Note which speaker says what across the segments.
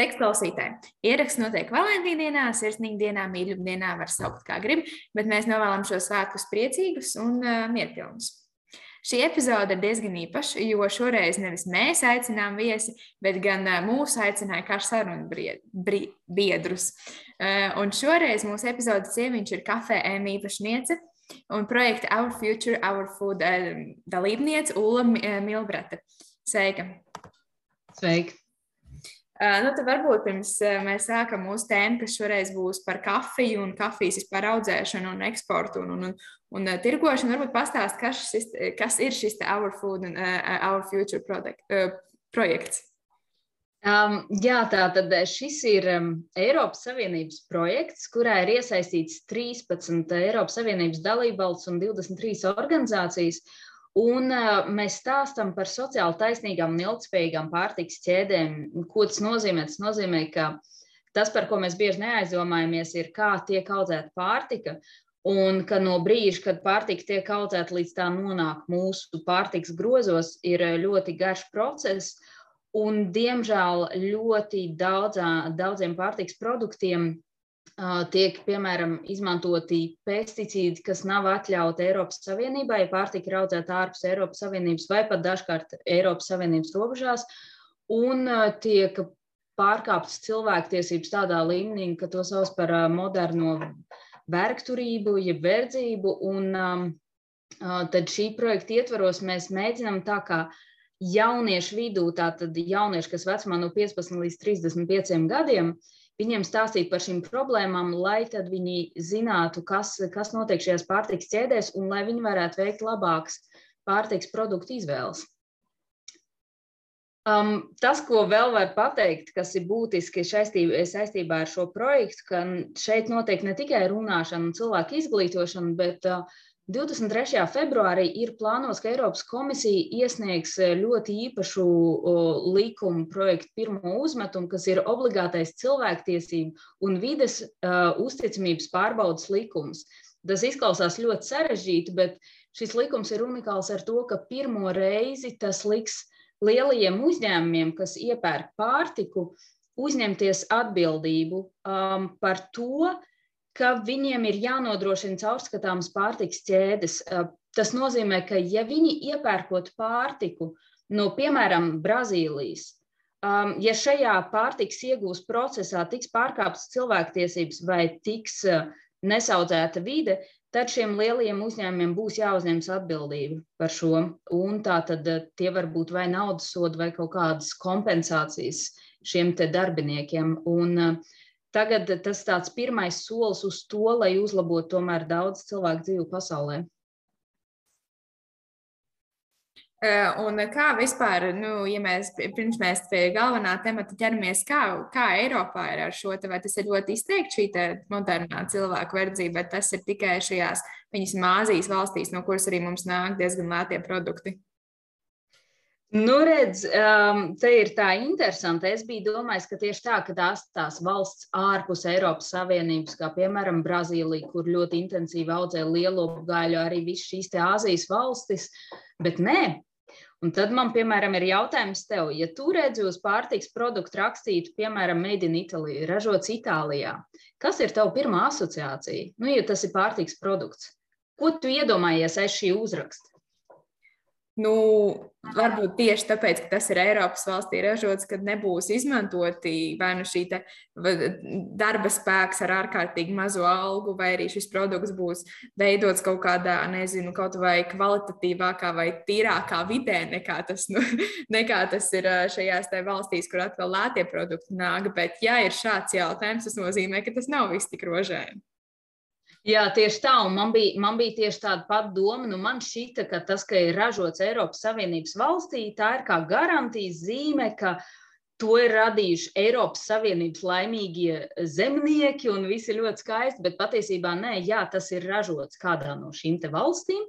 Speaker 1: Sveiks, klausītāji! Ieraksts notiek Valentīna dienā, sirsnīgā dienā, mīļuma dienā, var saukt kā grib, bet mēs novēlam šo svētkus priecīgus un uh, mierpilnus. Šī epizode ir diezgan īpaša, jo šoreiz nevis mēs aicinām viesi, bet gan mūsu aicināja kā sarunu biedrus. Un šoreiz mūsu epizodes sieviņš ir kafē M īpašniece un projekta Our Future, Our Food dalībniece Ula Milbrata. Sveika!
Speaker 2: Sveika!
Speaker 1: Nu, tad varbūt pirms mēs sākam mūsu tēmu, kas šoreiz būs par kafiju un kafijas vispār audzēšanu un eksportu un, un, un, un tirgošanu, varbūt pastāst, kas, šis, kas ir šis Our Food un uh, Our Future product, uh, projekts.
Speaker 2: Um, jā, tā tad šis ir um, Eiropas Savienības projekts, kurā ir iesaistīts 13 Eiropas Savienības dalībvalsts un 23 organizācijas. Un uh, mēs stāstām par sociāli taisnīgām un ilgspējīgām pārtiks ķēdēm. Ko tas nozīmē? Tas nozīmē, ka tas, par ko mēs bieži neaizdomājamies, ir kā tiek audzēta pārtika. Un ka no brīža, kad pārtika tiek audzēta, līdz tā nonāk mūsu pārtiks grozos, ir ļoti garš process. Un, diemžēl, ļoti daudzā, daudziem pārtiks produktiem tiek, piemēram, izmantoti pesticīdi, kas nav atļauti Eiropas Savienībai, pārtika ir audzēta ārpus Eiropas Savienības vai pat dažkārt Eiropas Savienības robežās, un tiek pārkāptas cilvēktiesības tādā līmenī, ka to sauc par moderno vergturību, jeb verdzību, un um, tad šī projekta ietvaros mēs mēģinam tā kā jauniešu vidū, tātad jaunieši, kas vecumā no 15 līdz 35 gadiem, uh, viņiem stāstīt par šīm problēmām, lai tad viņi zinātu, kas, kas notiek šajās pārtiks ķēdēs un lai viņi varētu veikt labākas pārtiks produktu izvēles. Um, tas, ko vēl var pateikt, kas ir būtiski saistībā, saistībā ar šo projektu, ka šeit notiek ne tikai runāšana un cilvēku izglītošana, bet uh, 23. februārī ir plānots, ka Eiropas komisija iesniegs e, ļoti īpašu likumu projektu pirmo uzmetumu, kas ir obligātais cilvēktiesību un vides uh, uzticamības pārbaudas likums. Tas izklausās ļoti sarežģīti, bet šis likums ir unikāls ar to, ka pirmo reizi tas liks lielajiem uzņēmumiem, kas iepērk pārtiku, uzņemties atbildību um, par to, ka viņiem ir jānodrošina caurskatāmas pārtiks ķēdes. Tas nozīmē, ka ja viņi iepērkot pārtiku no, piemēram, Brazīlijas, ja šajā pārtiks iegūst procesā tiks pārkāptas cilvēktiesības vai tiks nesaudzēta vide, tad šiem lielajiem uzņēmumiem būs jāuzņemas atbildība par šo. Un tā tad tie var būt vai naudas sodi vai kaut kādas kompensācijas šiem darbiniekiem. Un, uh, Tagad tas tāds pirmais solis uz to, lai uzlabotu tomēr daudz cilvēku dzīvi pasaulē.
Speaker 1: Un kā vispār, nu, ja mēs pirms mēs pie galvenā temata ķeramies, kā, kā Eiropā ir ar šo, vai tas ir ļoti izteikti šī modernā cilvēku verdzība, vai tas ir tikai šajās viņas māzīs valstīs, no kuras arī mums nāk diezgan lētie produkti?
Speaker 2: Nu, redz, um, te ir tā interesanti. Es biju domājis, ka tieši tā, ka tās, tās valsts ārpus Eiropas Savienības, kā piemēram Brazīlija, kur ļoti intensīvi audzē lielo gaļu, arī visas šīs Āzijas valstis, bet nē. Un tad man, piemēram, ir jautājums tev, ja tu redzi uz pārtiks produktu rakstītu, piemēram, Made in Italy, ražots Itālijā, kas ir tava pirmā asociācija? Nu, ja tas ir pārtiks produkts, ko tu iedomājies aiz šī uzraksta?
Speaker 1: Nu, varbūt tieši tāpēc, ka tas ir Eiropas valstī ražots, kad nebūs izmantoti vai nu šī darba spēks ar ārkārtīgi mazu algu, vai arī šis produkts būs veidots kaut kādā, nezinu, kaut vai kvalitatīvākā vai tīrākā vidē, nekā tas, nu, nekā tas ir šajās valstīs, kur atkal lētie produkti nāk. Bet, ja ir šāds jautājums, tas nozīmē, ka tas nav viss tik rožēni.
Speaker 2: Jā, tieši tā, un man bija, man bija tieši tāda pati doma. Nu, man šķita, ka tas, ka ir ražots Eiropas Savienības valstī, tā ir kā garantijas zīme, ka to ir radījuši Eiropas Savienības laimīgie zemnieki, un viss ir ļoti skaisti. Bet patiesībā nē, jā, tas ir ražots kādā no šīm valstīm,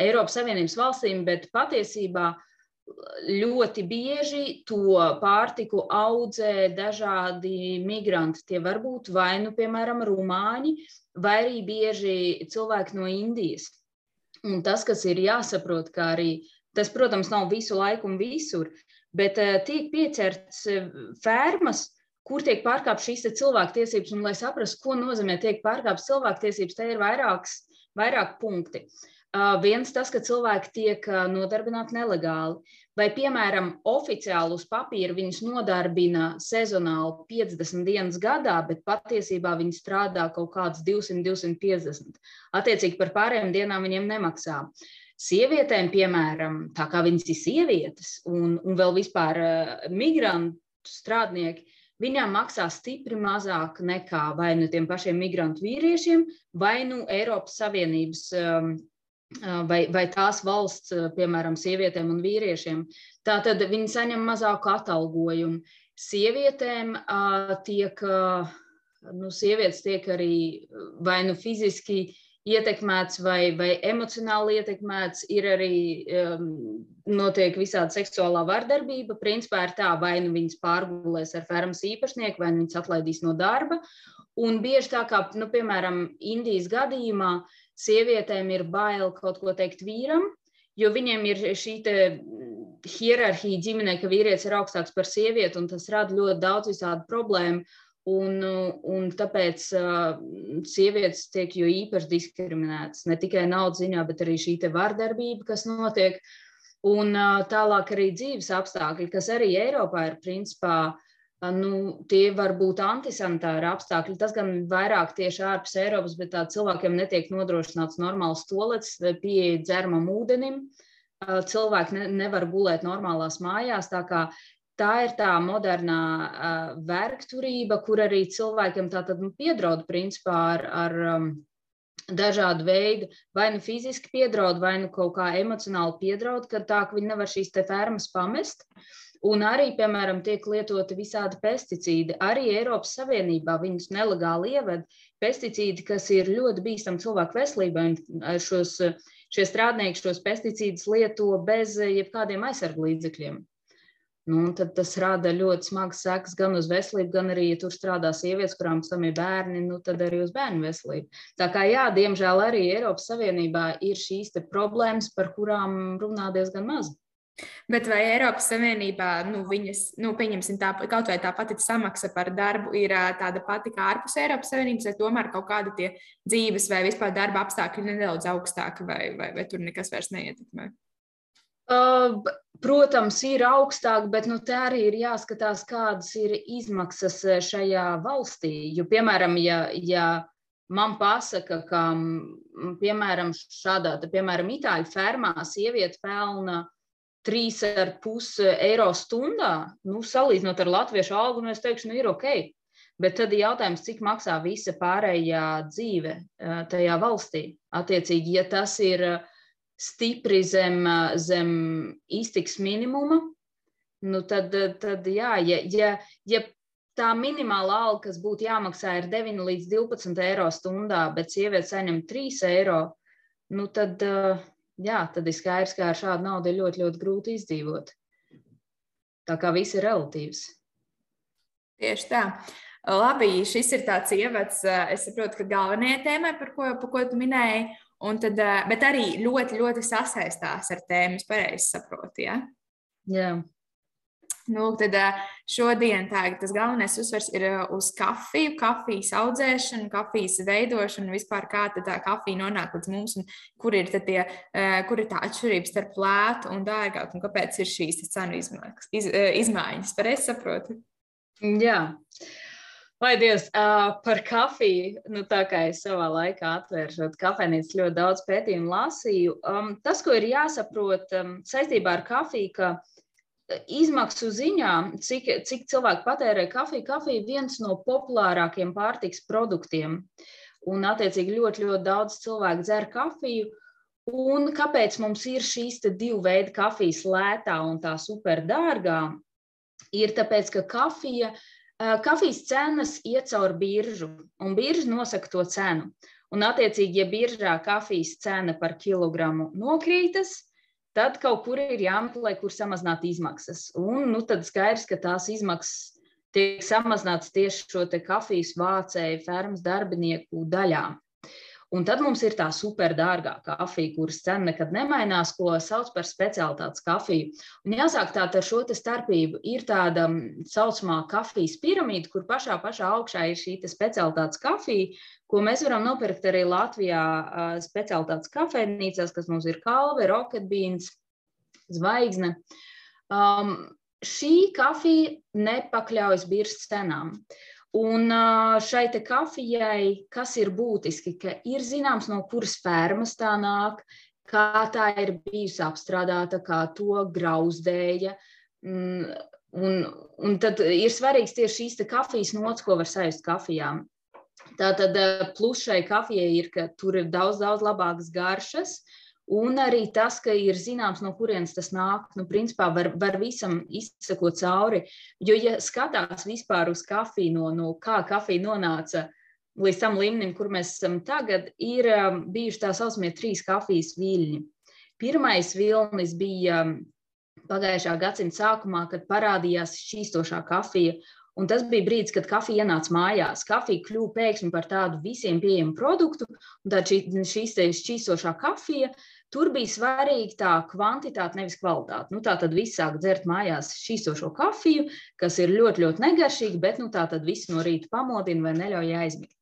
Speaker 2: Eiropas Savienības valstīm, bet patiesībā ļoti bieži to pārtiku audzē dažādi migranti. Tie var būt vai nu, piemēram, rumāņi, vai arī bieži cilvēki no Indijas. Un tas, kas ir jāsaprot, ka arī tas, protams, nav visu laiku un visur, bet tiek pieķerts fermas, kur tiek pārkāptas šīs cilvēktiesības, un lai saprastu, ko nozīmē tiek pārkāptas cilvēktiesības, te ir vairāks, vairāk punkti. Uh, viens tas, ka cilvēki tiek nodarbināti nelegāli, vai, piemēram, oficiāli uz papīra viņus nodarbina sezonāli 50 dienas gadā, bet patiesībā viņi strādā kaut kādas 200, 250. Attiecīgi par pārējām dienām viņiem nemaksā. Sievietēm, piemēram, tā kā viņas ir sievietes un, un vēl vispār uh, migrantu strādnieki, viņām maksā stipri mazāk nekā vai nu tiem pašiem migrantu vīriešiem, vai nu Eiropas Savienības um, vai, vai tās valsts, uh, piemēram, sievietēm un vīriešiem. Tātad viņi saņem mazāku atalgojumu. Sievietēm uh, tiek, uh, nu, sievietes tiek arī vai nu fiziski ietekmēts vai, vai emocionāli ietekmēts, ir arī um, notiek visāda seksuālā vardarbība. Principā ir tā, vai nu viņas pārgulēs ar fermas īpašnieku, vai nu viņas atlaidīs no darba. Un bieži tā kā, nu, piemēram, Indijas gadījumā sievietēm ir bail kaut ko teikt vīram, jo viņiem ir šī hierarhija ģimenē, ka vīrietis ir augstāks par sievieti, un tas rada ļoti daudz visādu problēmu. Un, un tāpēc uh, sievietes tiek jo īpaši diskriminētas ne tikai naudas ziņā, bet arī šī vardarbība, kas notiek. Un uh, tālāk arī dzīves apstākļi, kas arī Eiropā ir principā, uh, nu, tie var būt antisanitāri apstākļi. Tas gan vairāk tieši ārpus Eiropas, bet tā cilvēkiem netiek nodrošināts normāls tolets, pieeja dzeramam ūdenim. Cilvēki ne, nevar gulēt normālās mājās, tā kā tā ir tā modernā uh, vergturība, kur arī cilvēkiem tātad nu, piedraud principā ar, ar um, dažādu veidu, vai nu fiziski piedraud, vai nu kaut kā emocionāli piedraud, ka tā, ka viņi nevar šīs fermas pamest. Un arī, piemēram, tiek lietoti visādi pesticīdi. Arī Eiropas Savienībā viņus nelegāli ieved pesticīdi, kas ir ļoti bīstami cilvēku veselībai. Šos, šie strādnieki šos pesticīdus lieto bez jebkādiem aizsargu līdzekļiem. Nu, tad tas rada ļoti smagas sekas gan uz veselību, gan arī, ja tur strādā sievietes, kurām tam ir bērni, nu, tad arī uz bērnu veselību. Tā kā, jā, diemžēl arī Eiropas Savienībā ir šīs problēmas, par kurām runā diezgan maz.
Speaker 1: Bet vai Eiropas Savienībā, nu, viņas, nu, pieņemsim, tā, kaut vai tā pati samaksa par darbu ir tāda pati kā ārpus Eiropas Savienības, vai tomēr kaut kādi tie dzīves vai vispār darba apstākļi nedaudz augstāki, vai, vai, vai tur nekas vairs neietekmē?
Speaker 2: Uh, protams, ir augstāk, bet nu, te arī ir jāskatās, kādas ir izmaksas šajā valstī. Jo, piemēram, ja, ja man pasaka, ka piemēram, šādā, piemēram, Itāļu fermā sieviete pelna 3,5 eiro stundā, nu, salīdzinot ar latviešu algu, nu, es teikšu, nu, ir ok. Bet tad ir jautājums, cik maksā visa pārējā dzīve tajā valstī. Attiecīgi, ja tas ir uh, stipri zem, zem iztiks minimuma, nu tad, tad jā, ja, ja, ja tā minimālā alga, kas būtu jāmaksā, ir 9 līdz 12 eiro stundā, bet sieviete saņem 3 eiro, nu tad, jā, tad ir skaidrs, ka ar šādu naudu ir ļoti, ļoti grūti izdzīvot. Tā kā viss ir relatīvs.
Speaker 1: Tieši tā. Labi, šis ir tāds ievads. Es saprotu, ka galvenajai tēmai, par ko, par ko tu minēji, Un tad, bet arī ļoti, ļoti sasaistās ar tēmu, es pareizi saprotu. Ja?
Speaker 2: Jā.
Speaker 1: Nu, tad šodien tā, tas galvenais uzsvers ir uz kafiju, kafijas audzēšanu, kafijas veidošanu, vispār kā tā kafija nonāk līdz mums, un kur ir, tie, kur ir tā atšķirība starp lētu un dārgāku, un kāpēc ir šīs cenu izmaiņas. Iz, izmaiņas. Pareizi saprotu?
Speaker 2: Jā. Vai Dievs, uh, par kafiju, nu, tā kā es savā laikā atvēru kafejnīcu, ļoti daudz pētījumu lasīju. Um, tas, ko ir jāsaprot um, saistībā ar kafiju, ka izmaksu ziņā, cik, cik cilvēki patērē kafiju, kafija ir viens no populārākiem pārtiks produktiem. Un, attiecīgi, ļoti, ļoti daudz cilvēku dzer kafiju. Un kāpēc mums ir šīs divu veidu kafijas, lētā un tā superdārgā? Ir tāpēc, ka kafija Kafijas cenas iet cauri biržu, un birža nosaka to cenu. Un, attiecīgi, ja biržā kafijas cena par kilogramu nokrītas, tad kaut kur ir jāmeklē, kur samazināt izmaksas. Un nu, tad skaidrs, ka tās izmaksas tiek samazināts tieši šo kafijas vācēju fermas darbinieku daļā. Un tad mums ir tā superdārgā kafija, kuras cena nekad nemainās, ko sauc par specialitātes kafiju. Un jāsāk tātad ar šo starpību. Ir tāda saucamā kafijas piramīda, kur pašā, pašā augšā ir šī specialitātes kafija, ko mēs varam nopirkt arī Latvijā specialitātes kafejnīcās, kas mums ir kalve, roketbīns, zvaigzne. Um, šī kafija nepakļaujas biržas cenām. Uh, Un šai kafijai, kas ir būtiski, ka ir zināms, no kuras fermas tā nāk, kā tā ir bijusi apstrādāta, kā to grauzdēja. Mm, un, un tad ir svarīgs tieši šīs kafijas nots, ko var sajust kafijām. Tātad plus šai kafijai ir, ka tur ir daudz, daudz labākas garšas, uh, Un arī tas, ka ir zināms, no kurienes tas nāk, nu, principā var, var visam izsekot cauri. Jo, ja skatās vispār uz kafiju, no, no kā kafija nonāca līdz tam līmenim, kur mēs esam tagad, ir um, bijuši tā saucamie trīs kafijas viļņi. Pirmais vilnis bija um, pagājušā gadsimta sākumā, kad parādījās šķīstošā kafija. Un tas bija brīdis, kad kafija ienāca mājās. Kafija kļuva pēkšņi par tādu visiem pieejamu produktu, un tā šī, šīs šķīstošā kafija Tur bija svarīga tā kvantitāte, nevis kvalitāte. Nu, tā tad viss sāk dzert mājās šīstošo kafiju, kas ir ļoti, ļoti negaršīga, bet nu, tā tad viss no rīta pamodina vai neļauj aizmigt.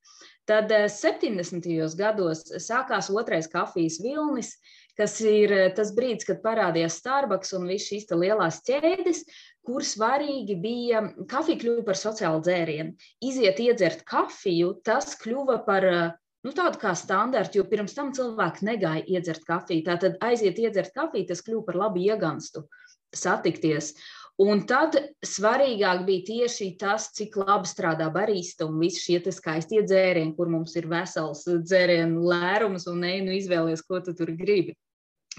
Speaker 2: Tad 70. Eh, gados sākās otrais kafijas vilnis, kas ir eh, tas brīdis, kad parādījās Starbucks un visas šīs lielās ķēdes, kur svarīgi bija kafija kļuva par sociālu dzērienu. Iziet, iedzert kafiju, tas kļuva par uh, nu, tādu kā standartu, jo pirms tam cilvēki negāja iedzert kafiju. Tātad aiziet iedzert kafiju, tas kļūst par labu ieganstu, satikties. Un tad svarīgāk bija tieši tas, cik labi strādā barista un visi šie skaistie dzērieni, kur mums ir vesels dzērienu lērums un ne, nu izvēlies, ko tu tur gribi.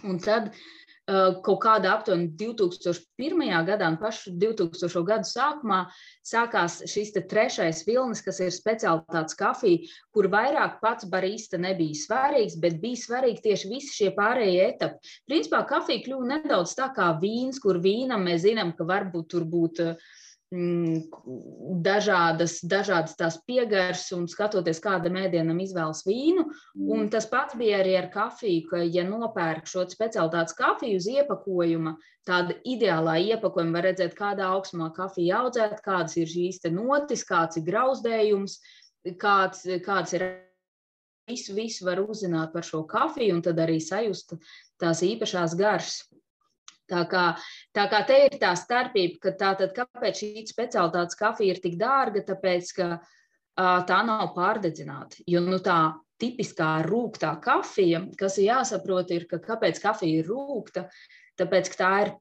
Speaker 2: Un tad uh, kaut kādā aptuveni 2001. gadā un pašu 2000. gadu sākumā sākās šis trešais vilnis, kas ir speciālitātes kafija, kur vairāk pats barista nebija svarīgs, bet bija svarīgi tieši visi šie pārējie etapi. Principā kafija kļuva nedaudz tā kā vīns, kur vīnam mēs zinām, ka varbūt tur būtu uh, Mm, dažādas, dažādas tās piegāras un skatoties, kāda mēdienam izvēlas vīnu. Un mm. tas pats bija arī ar kafiju, ka, ja nopērk šo specialitātes kafiju uz iepakojuma, tāda ideālā iepakojuma var redzēt, kādā augstumā kafija audzēt, kādas ir šīs notis, kāds ir grauzdējums, kāds, kāds ir. Visu, visu var uzzināt par šo kafiju un tad arī sajust tās īpašās garšas. Tā kā, tā kā te ir tā starpība, ka tātad, kāpēc šī specialitātes kafija ir tik dārga, tāpēc, ka uh, tā nav pārdedzināta. Jo nu, tā tipiskā rūkta kafija, kas ir jāsaprot, ir, ka kāpēc kafija ir rūkta, tāpēc, ka tā ir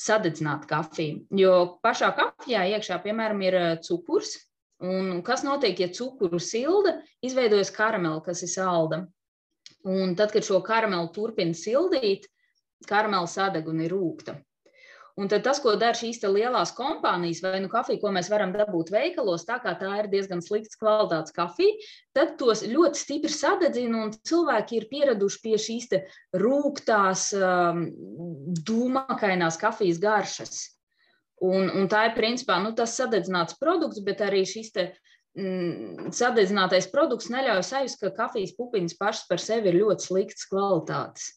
Speaker 2: sadedzināta kafija. Jo pašā kafijā iekšā, piemēram, ir cukurs, un kas notiek, ja cukuru silda, izveidojas karamela, kas ir salda. Un tad, kad šo karamelu turpina sildīt, karamela sadeg un ir rūkta. Un tad tas, ko dara šīs lielās kompānijas, vai nu kafija, ko mēs varam dabūt veikalos, tā kā tā ir diezgan slikts kvalitātes kafija, tad tos ļoti stipri sadedzina, un cilvēki ir pieraduši pie šīs rūktās, um, dūmakainās kafijas garšas. Un, un tā ir principā nu, tas sadedzināts produkts, bet arī šis te, mm, sadedzinātais produkts neļauj sajust, ka kafijas pupiņas pašas par sevi ir ļoti sliktas kvalitātes.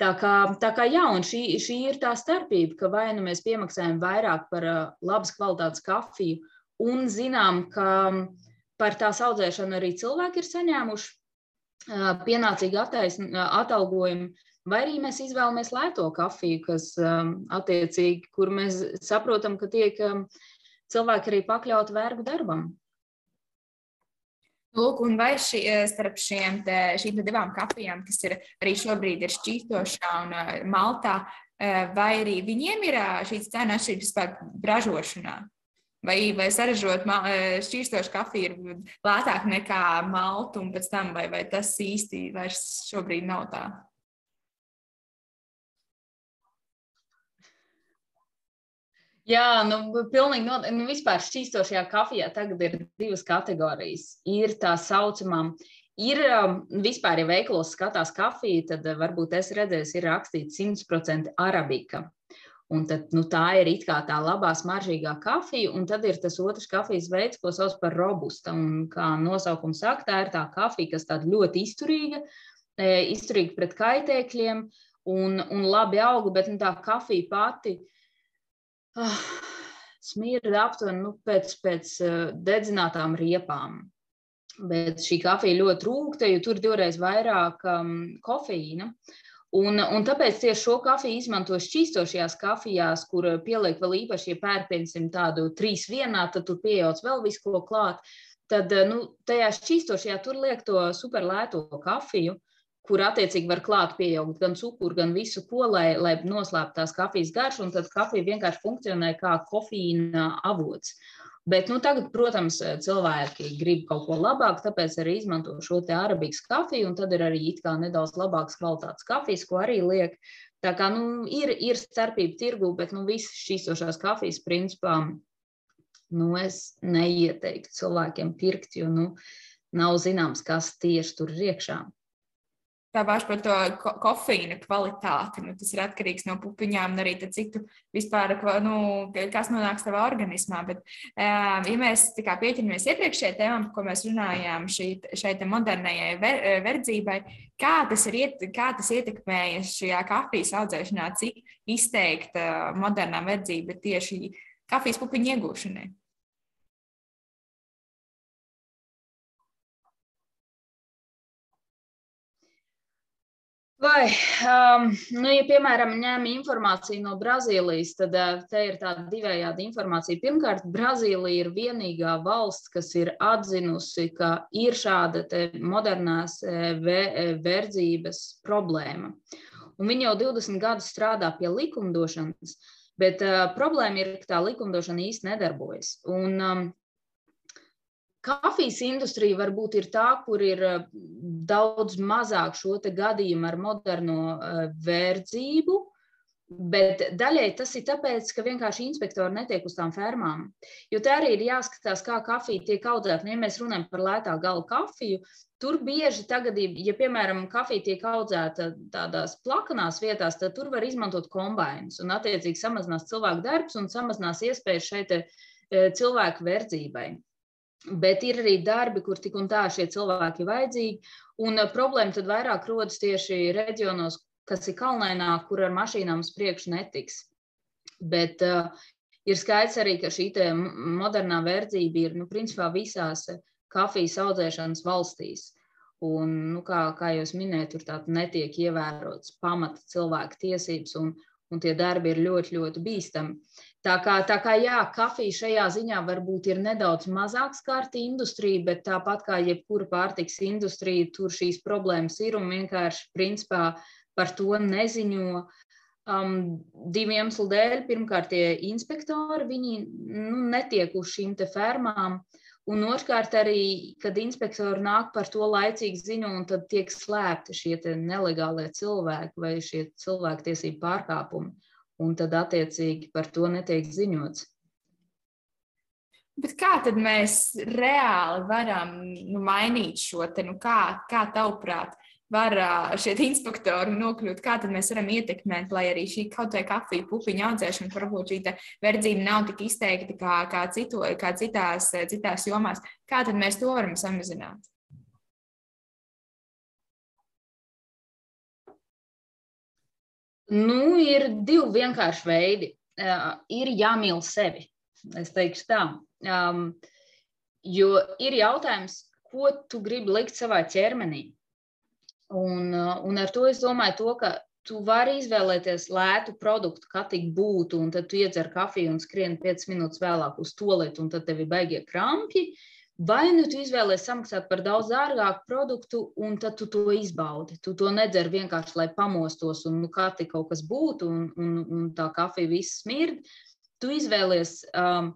Speaker 2: Tā kā, tā kā jā, un šī, šī ir tā starpība, ka vai nu mēs piemaksājam vairāk par uh, labas kvalitātes kafiju, un zinām, ka par tās audzēšanu arī cilvēki ir saņēmuši uh, pienācīgu atalgojumu, vai arī mēs izvēlamies lēto kafiju, kas um, attiecīgi, kur mēs saprotam, ka tiek um, cilvēki arī pakļauti vergu darbam.
Speaker 1: Lūk, un vai šī, eh, starp šiem te, šīm divām kafijām, kas ir arī šobrīd ir šķīstošā un uh, maltā, uh, vai arī viņiem ir šīs cena atšķirības par ražošanā? Vai, vai saražot šķīstošu kafiju ir lētāk nekā maltu un pēc tam, vai, vai tas īsti vairs šobrīd nav tā?
Speaker 2: Jā, nu, pilnīgi noteikti. Nu, vispār šķīstošajā kafijā tagad ir divas kategorijas. Ir tā saucamā, ir um, vispār, ja veikalos skatās kafiju, tad uh, varbūt es redzēju, ir rakstīts 100% arabika. Un tad, nu, tā ir it kā tā labā, smaržīgā kafija, un tad ir tas otrs kafijas veids, ko sauc par robusta. Un, kā nosaukums saka, tā ir tā kafija, kas tāda ļoti izturīga, e, izturīga pret kaitēkļiem un, un labi auga, bet nu, tā kafija pati ah, smirda aptuveni nu, pēc, pēc uh, dedzinātām riepām. Bet šī kafija ļoti rūkta, jo tur divreiz vairāk um, kofeīna. Un, un tāpēc tieši šo kafiju izmanto šķīstošajās kafijās, kur pieliek vēl īpaši, ja pērksim tādu trīs vienā, tad tur pieejauc vēl visu ko klāt. Tad nu, tajā šķīstošajā tur liek to superlēto kafiju, kur attiecīgi var klāt pieaugt gan cukuru, gan visu ko, lai, lai noslēptu tās kafijas garšu, un tad kafija vienkārši funkcionē kā kofīna avots. Bet nu, tagad, protams, cilvēki grib kaut ko labāku, tāpēc arī izmanto šo te arabikas kafiju, un tad ir arī nedaudz labākas kvalitātes kafijas, ko arī liek. Tā kā nu, ir, ir starpība tirgu, bet nu, visas šīs ošās kafijas, principā, nu, es neieteiktu cilvēkiem pirkt, jo nu, nav zināms, kas tieši tur ir iekšā.
Speaker 1: Tā paša par to ko kofeīna kvalitāti. Nu, tas ir atkarīgs no pupiņām arī citu vispār, nu, kas nonāks tavā organismā. Bet, ja mēs pieķeramies iepriekšējai tēmām, par ko mēs runājām, šī, šai modernajai ver, verdzībai, kā tas, ir, kā tas ietekmēja šajā kafijas audzēšanā, cik izteikta modernā verdzība tieši kafijas pupiņu iegūšanai?
Speaker 2: Vai, um, nu, ja, piemēram, ņem informāciju no Brazīlijas, tad uh, te ir tāda divējāda informācija. Pirmkārt, Brazīlija ir vienīgā valsts, kas ir atzinusi, ka ir šāda modernās verdzības problēma. Un viņi jau 20 gadus strādā pie likumdošanas, bet uh, problēma ir, ka tā likumdošana īsti nedarbojas. Un, um, Kafijas industrija varbūt ir tā, kur ir eh, daudz mazāk šo gadījumu ar moderno eh, verdzību, bet daļai tas ir tāpēc, ka vienkārši inspektori netiek uz tām fermām. Jo te arī ir jāskatās, kā kafija tiek audzēta. Nu, ja mēs runājam par lētā gala kafiju, tur bieži tagad, ja, piemēram, kafija tiek audzēta tādās plakanās vietās, tad tur var izmantot kombainus un attiecīgi samazinās cilvēku darbs un samazinās iespējas šeit eh, cilvēku verdzībai. Bet ir arī darbi, kur tik un tā šie cilvēki ir vajadzīgi. Un uh, problēma tad vairāk rodas tieši reģionos, kas ir kalnaināk, kur ar mašīnām uz priekšu netiks. Bet uh, ir skaidrs arī, ka šī modernā verdzība ir nu, principā visās kafijas audzēšanas valstīs. Un, nu, kā, kā jūs minējāt, tur tāda netiek ievērotas pamata cilvēka tiesības, un, un tie darbi ir ļoti, ļoti bīstami. Tā kā, tā kā jā, kafija šajā ziņā varbūt ir nedaudz mazāk skarta industrija, bet tāpat kā jebkura pārtiks industrija, tur šīs problēmas ir un vienkārši principā par to neziņo. Um, divu iemeslu dēļ. Pirmkārt, tie inspektori nu, netiek uz šīm fermām. Un otrkārt, arī, kad inspektori nāk par to laicīgi ziņo, un tad tiek slēpti šie nelegālie cilvēki vai šie cilvēktiesību pārkāpumi un tad attiecīgi par to netiek ziņots.
Speaker 1: Bet kā tad mēs reāli varam nu, mainīt šo te, nu, kā, kā tavuprāt, var šie inspektori nokļūt, kā tad mēs varam ietekmēt, lai arī šī kaut vai kafija pupiņa audzēšana, varbūt šī verdzība nav tik izteikta kā, kā, citu, kā citās, citās jomās. Kā tad mēs to varam samazināt?
Speaker 2: Nu, ir divi vienkārši veidi. Uh, ir jāmīl sevi. Es teikšu tā. Um, jo ir jautājums, ko tu gribi likt savā ķermenī. Un, uh, un ar to es domāju, to, ka tu vari izvēlēties lētu produktu, kā tik būtu, un tad tu iedzer kafiju un skrien 5 minūtes vēlāk uz to lietu, un tad tev ir baigie krampji. Uh, Vai nu tu izvēlējies samaksāt par daudz dārgāku produktu, un tad tu to izbaudi. Tu to nedzer vienkārši, lai pamostos, un nu, kā tik kaut kas būtu, un, un, un tā kafija viss smird. Tu izvēlies um,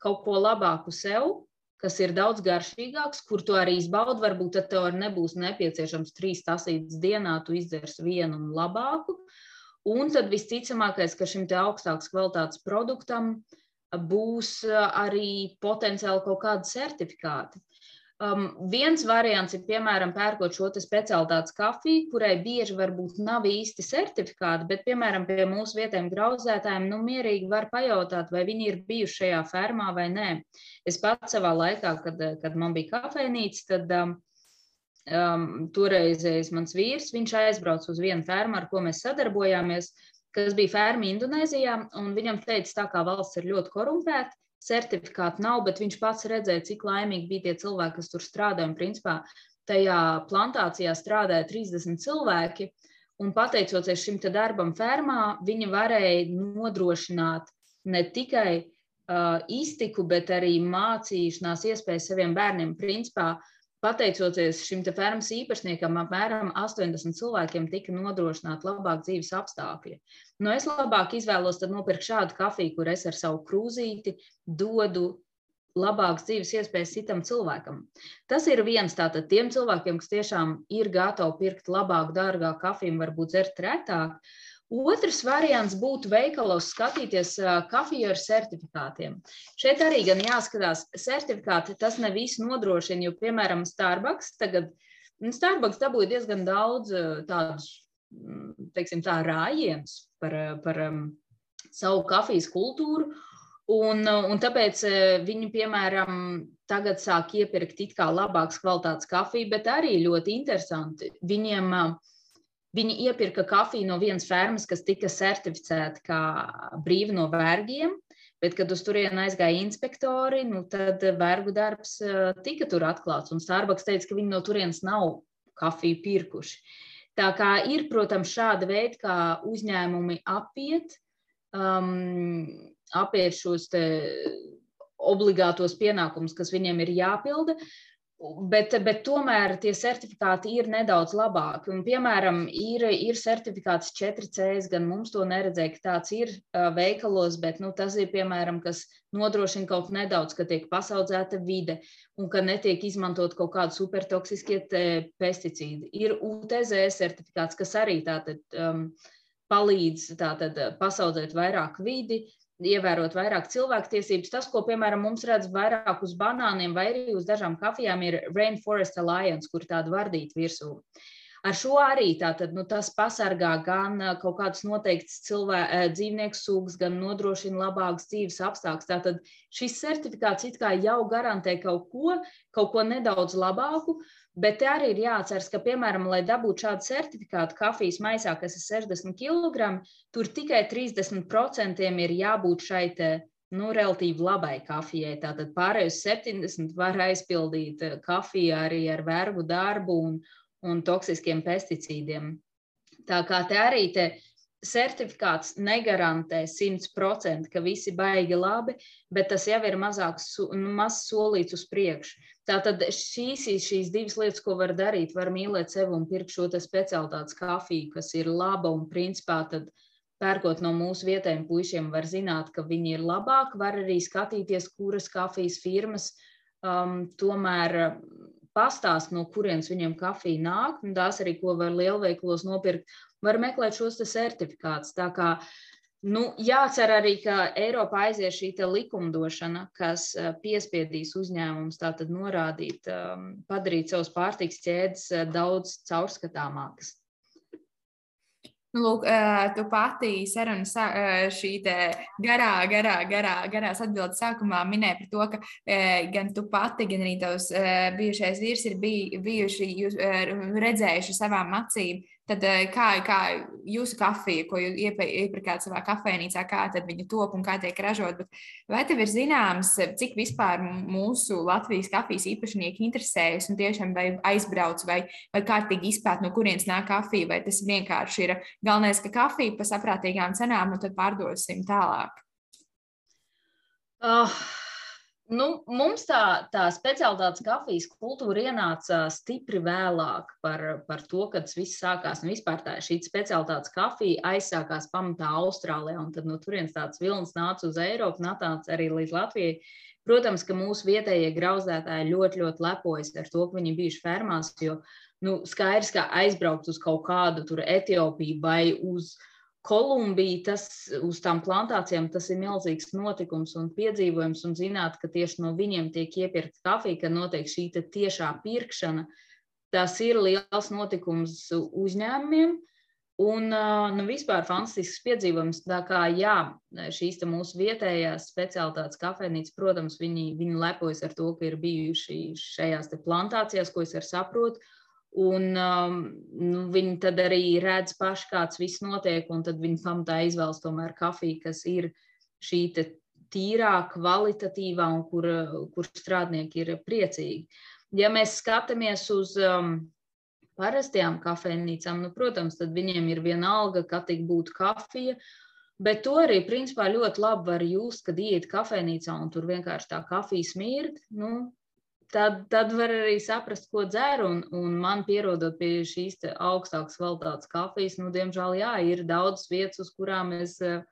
Speaker 2: kaut ko labāku sev, kas ir daudz garšīgāks, kur tu arī izbaudi. Varbūt tad tev nebūs nepieciešams trīs tasītas dienā, tu izdzersi vienu un labāku. Un tad visticamākais, ka šim augstākas kvalitātes produktam uh, būs arī potenciāli kaut kādi certifikāti. Um, viens variants ir, piemēram, pērkot šo specialitātes kafiju, kurai bieži varbūt nav īsti certifikāti, bet, piemēram, pie mūsu vietējiem grauzētājiem, nu, mierīgi var pajautāt, vai viņi ir bijuši šajā fermā vai nē. Es pats savā laikā, kad, kad man bija kafejnīca, tad um, um, toreizējais mans vīrs, viņš aizbrauca uz vienu fermu, ar ko mēs sadarbojāmies, kas bija ferma Indonēzijā, un viņam teica, tā kā valsts ir ļoti korumpēta, certifikātu nav, bet viņš pats redzēja, cik laimīgi bija tie cilvēki, kas tur strādāja. Un, principā, tajā plantācijā strādāja 30 cilvēki. Un pateicoties šim darbam fermā, viņi varēja nodrošināt ne tikai uh, iztiku, bet arī mācīšanās iespējas saviem bērniem. Principā, Pateicoties šim fermas īpašniekam, apmēram 80 cilvēkiem tika nodrošināti labāk dzīves apstākļi. Nu, es labāk izvēlos nopirkt šādu kafiju, kur es ar savu krūzīti dodu labākas dzīves iespējas citam cilvēkam. Tas ir viens tātad tiem cilvēkiem, kas tiešām ir gatavi pirkt labāku, dārgāku kafiju, varbūt dzert retāk. Otrs variants būtu veikalos skatīties kafiju ar certifikātiem. Šeit arī gan jāskatās, certifikāti tas ne visu nodrošina, jo, piemēram, Starbucks tagad, nu, Starbucks dabūja diezgan daudz tādus, teiksim tā, rājienus par, par savu kafijas kultūru, Un, un tāpēc viņi, piemēram, tagad sāk iepirkt it kā labākas kvalitātes kafiju, bet arī ļoti interesanti. Viņiem uh, Viņi iepirka kafiju no vienas fermas, kas tika certificēta kā brīva no vergiem, bet, kad uz turieni aizgāja inspektori, nu, tad vergu darbs eh, tika tur atklāts. Un Starbucks teica, ka viņi no turienes nav kafiju pirkuši. Tā kā ir, protams, šāda veida, kā uzņēmumi apiet, um, apiet šos obligātos pienākumus, kas viņiem ir jāpilda. Bet, bet tomēr tie certifikāti ir nedaudz labāki. Un, piemēram, ir, ir certifikāts 4C, gan mums to neredzēja, ka tāds ir uh, veikalos, bet nu, tas ir piemēram, kas nodrošina kaut nedaudz, ka tiek pasaudzēta vide un ka netiek izmantot kaut kādi supertoksiskie pesticīdi. Ir UTZ certifikāts, kas arī tātad, um, palīdz tātad, pasaudzēt vairāk vidi. Uh, ievērot vairāk cilvēktiesības. Tas, ko, piemēram, mums redz vairāk uz banāniem vai arī uz dažām kafijām, ir Rainforest Alliance, kur tāda vardīta virsū. Ar šo arī tātad, nu, tas pasargā gan kaut kādas noteiktas cilvēku dzīvnieku sugas, gan nodrošina labākas dzīves apstākļus. Tātad šis certifikāts it kā jau garantē kaut ko, kaut ko nedaudz labāku, uh, Bet te arī ir jāatceras, ka, piemēram, lai dabūtu šādu certifikātu kafijas maisā, kas ir 60 kg, tur tikai 30% ir jābūt šai te, nu, relatīvi labai kafijai. Tātad pārējus 70 var aizpildīt eh, kafiju arī ar vergu darbu un, un toksiskiem pesticīdiem. Tā kā te arī te certifikāts negarantē 100%, ka visi baigi labi, bet tas jau ir mazāks, nu, mazs solīts uz priekšu. Tātad šīs ir šīs divas lietas, ko var darīt. Var mīlēt sevi un pirkt šo specialitātes kafiju, kas ir laba un principā tad pērkot no mūsu vietējiem puišiem, var zināt, ka viņi ir labāki. Var arī skatīties, kuras kafijas firmas um, tomēr pastāst, no kurienes viņiem kafija nāk. Tās arī, ko var lielveikalos nopirkt var meklēt šos certifikātus. Tā kā nu, jācer arī, ka Eiropā aizies šī likumdošana, kas eh, piespiedīs uzņēmumus tātad norādīt, um, padarīt savus pārtiks ķēdes eh, daudz caurskatāmākas.
Speaker 1: Nu, lūk, tu pati sarunas šī garā, garā, garā, garās atbildes sākumā minēja par to, ka gan tu pati, gan arī tavs bijušais vīrs ir bijuši, jūs redzējuši savām acīm Tad eh, kā, kā jūsu kafija, ko jūs iepirkāt savā kafejnīcā, kā viņa top un kā tiek ražot, vai tev ir zināms, cik vispār mūsu Latvijas kafijas īpašnieki interesējas un tiešām vai aizbrauc vai, vai kārtīgi izpēt, no kurienes nāk kafija, vai tas vienkārši ir galvenais, ka kafija pa saprātīgām cenām un tad pārdosim tālāk?
Speaker 2: Oh. Nu, mums tā, tā speciālitātes kafijas kultūra ienāca stipri vēlāk par, par to, kad viss sākās. Un vispār tā šī speciālitātes kafija aizsākās pamatā Austrālijā, un tad no turienes tāds vilnis nāca uz Eiropu, nāca arī līdz Latvijai. Protams, ka mūsu vietējie grauzdētāji ļoti, ļoti lepojas ar to, ka viņi bijuši fermās, jo nu, skaidrs, ka aizbraukt uz kaut kādu Etiopiju vai uz Kolumbija, tas uz tām plantācijām, tas ir milzīgs notikums un piedzīvojums, un zināt, ka tieši no viņiem tiek iepirkta kafija, ka notiek šī tiešā pirkšana, tas ir liels notikums uzņēmumiem. Un nu, vispār fantastisks piedzīvojums. Tā kā jā, šīs mūsu vietējās speciālitātes kafejnīcas, protams, viņi, viņi lepojas ar to, ka ir bijuši šajās plantācijās, ko es saprotu. Un um, nu, viņi tad arī redz paši, kāds viss notiek, un tad viņi pamatā izvēlas tomēr kafiju, kas ir šī tīrā, kvalitatīvā un kur, kur strādnieki ir priecīgi. Ja mēs skatāmies uz um, parastajām kafejnīcām, nu, protams, tad viņiem ir viena alga, ka tik būtu kafija, bet to arī principā ļoti labi var just, kad iet kafejnīcā un tur vienkārši tā kafija smird. Nu, tad, tad var arī saprast, ko dzer. Un, un man pierodot pie šīs augstākas kvalitātes kafijas, nu, diemžēl, jā, ir daudz vietas, uz kurām es eh,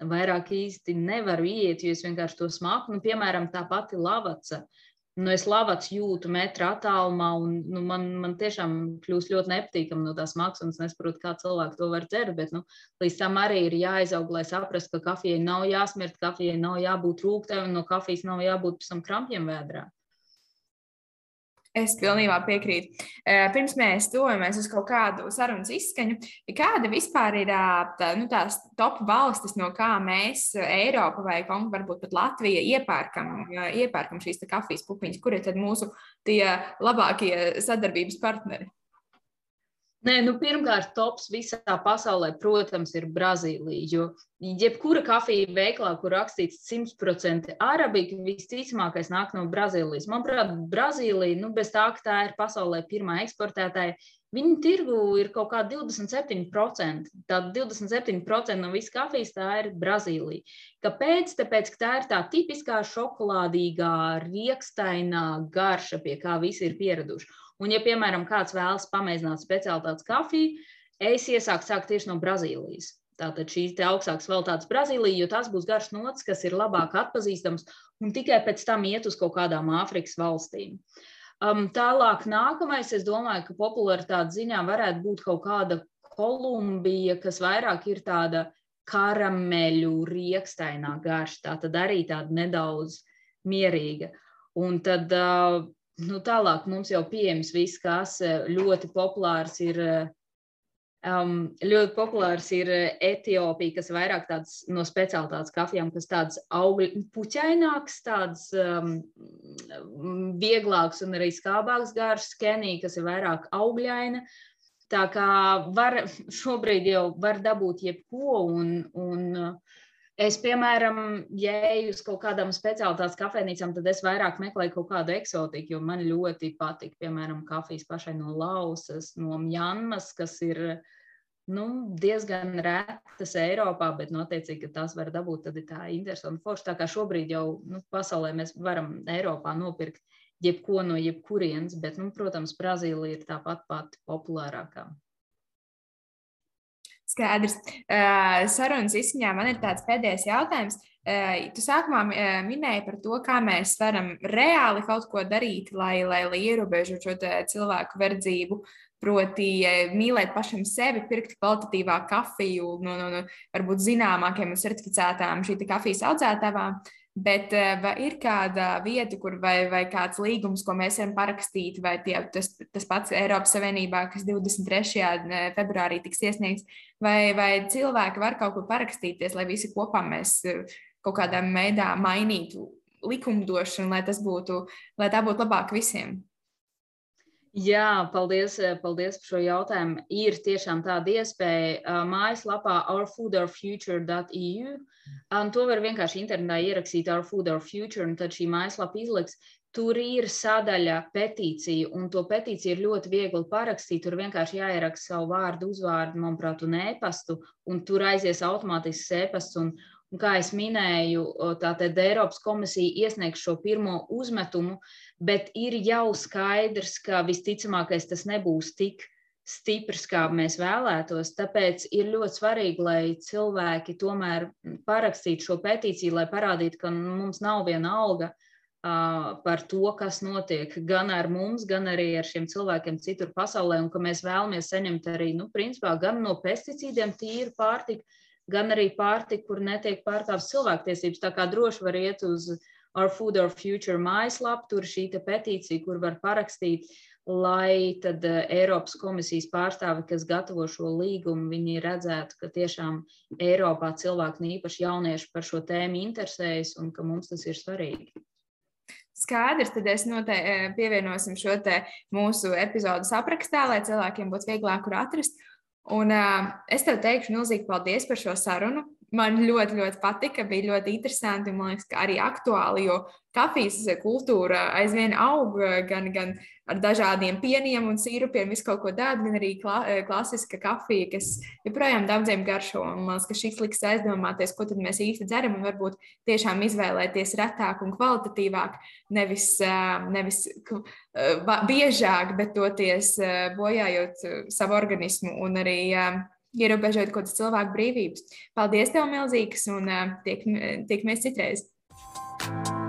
Speaker 2: vairāk īsti nevaru iet, jo es vienkārši to smaku. Nu, piemēram, tā pati lavaca. Nu, es lavats jūtu metra attālumā, un nu, man, man tiešām kļūst ļoti nepatīkami no tās maksas. Es nesaprotu, kā cilvēki to var dzert, bet nu, līdz tam arī ir jāizaug, lai saprastu, ka kafijai nav jāsmirt, kafijai nav jābūt rūktai, un no kafijas nav jābūt pēc tam krampjiem vēdrā.
Speaker 1: Es pilnībā piekrītu. Pirms mēs dodamies uz kaut kādu sarunas izskaņu, kāda vispār ir tā, nu, tās top valstis, no kā mēs, Eiropa vai varbūt pat Latvija, iepērkam, iepērkam šīs kafijas pupiņas, kur ir mūsu labākie sadarbības partneri?
Speaker 2: Nē, nu, pirmkārt, tops visā pasaulē, protams, ir Brazīlija. Jo jebkura kafija veiklā, kur rakstīts 100% arabika, visticamākais nāk no Brazīlijas. Manuprāt, Brazīlija, nu, bez tā, ka tā ir pasaulē pirmā eksportētāja, Viņu tirgu ir kaut kāda 27%. Tātad 27% no visas kafijas tā ir Brazīlija. Kāpēc? Tāpēc, ka tā ir tā tipiskā šokolādīgā, riekstainā garša, pie kā visi ir pieraduši. Un, ja, piemēram, kāds vēlas pamēģināt speciālitātes kafiju, es iesaku sākt tieši no Brazīlijas. Tātad šīs augstākas kvalitātes Brazīlija, jo tas būs garš nots, kas ir labāk atpazīstams, un tikai pēc tam iet uz kaut kādām Āfrikas valstīm. Um, tālāk, nākamais, es domāju, ka popularitātes ziņā varētu būt kaut kāda Kolumbija, kas vairāk ir tāda karameļu riekstainā garša, tā tad arī tāda nedaudz mierīga. Un tad uh, Nu, tālāk mums jau pieejams viss, kas eh, ļoti populārs ir. Um, ļoti populārs ir eh, Etiopija, kas ir vairāk tāds no speciālitātes kafijām, kas tāds augļu puķaināks, tāds um, vieglāks un arī skābāks gars, Kenija, kas ir vairāk augļaina. Tā kā var, šobrīd jau var dabūt jebko un, un uh, Es, piemēram, ja eju uz kaut kādām speciālitātes kafejnīcām, tad es vairāk meklēju kaut kādu eksotiku, jo man ļoti patīk, piemēram, kafijas pašai no lausas, no Mjanmas, kas ir nu, diezgan retas Eiropā, bet noteicīgi, ka tās var dabūt, tad ir tā interesanti forša. Tā kā šobrīd jau nu, pasaulē mēs varam Eiropā nopirkt jebko no jebkurienes, bet, nu, protams, Brazīlija ir tāpat pati populārākā.
Speaker 1: Skaidrs. Uh, sarunas izsmeļā man ir tāds pēdējais jautājums. Uh, tu sākumā uh, minēji par to, kā mēs varam reāli kaut ko darīt, lai, lai, lai ierobežotu šo cilvēku verdzību. Proti, mīlēt pašam sevi, pirkt kvalitatīvāku kafiju no, no, no varbūt zināmākiem un certificētām šī kafijas audzētājām. Uh, Bet eh, vai ir kāda vieta, kur vai, vai kāds līgums, ko mēs varam parakstīt, vai tie, tas, tas pats Eiropas Savienībā, kas 23. Eh, februārī tiks iesniegts, vai, vai cilvēki var kaut ko parakstīties, lai visi kopā mēs eh, kaut kādā veidā mainītu likumdošanu, lai tas būtu, lai tā būtu labāk visiem?
Speaker 2: Jā, paldies, paldies par šo jautājumu. Ir tiešām tāda iespēja mājaslapā ourfoodourfuture.eu. To var vienkārši internetā ierakstīt Our Food, Our Future, un tad šī mājaslapa izliks. Tur ir sadaļa petīcija, un to petīciju ir ļoti viegli parakstīt. Tur vienkārši jāieraksta savu vārdu, uzvārdu, manuprāt, un e-pastu, un tur aizies automātisks e-pasts. Kā jau minēju, tātad Eiropas komisija iesniegs šo pirmo uzmetumu, bet ir jau skaidrs, ka visticamākais tas nebūs tik stiprs, kā mēs vēlētos. Tāpēc ir ļoti svarīgi, lai cilvēki tomēr parakstītu šo petīciju, lai parādītu, ka mums nav viena alga, par to, kas notiek gan ar mums, gan arī ar šiem cilvēkiem citur pasaulē, un ka mēs vēlamies saņemt arī, nu, principā, gan no pesticīdiem tīru pārtiku, gan arī pārtiku, kur netiek pārkāptas cilvēktiesības. Tā kā droši var iet uz Our Food, Our Future mājaslapu, tur šī petīcija, kur var parakstīt, lai tad Eiropas komisijas pārstāvi, kas gatavo šo līgumu, viņi redzētu, ka tiešām Eiropā cilvēki, īpaši jaunieši, par šo tēmu interesējas un ka mums tas ir svarīgi.
Speaker 1: Skaidrs, tad es noteikti eh, pievienosim šo mūsu epizodes aprakstā, lai cilvēkiem būtu vieglāk kur atrast. Un uh, es tev teikšu milzīgi paldies par šo sarunu man ļoti, ļoti patika. Bija ļoti interesanti man liekas, ka arī aktuāli, jo kafijas kultūra aizvien aug gan, gan ar dažādiem pieniem un sīrupiem, visu kaut ko tādu, gan arī kla, klasiska kafija, kas joprojām daudziem garšo. Un man liekas, ka šis liks aizdomāties, ko tad mēs īsti dzeram un varbūt tiešām izvēlēties retāk un kvalitatīvāk, nevis, nevis biežāk, bet toties bojājot savu organismu un arī ierobežot kaut kādas cilvēku brīvības. Paldies, tev, milzīgs, un tiek, tiekamies citreiz! thank you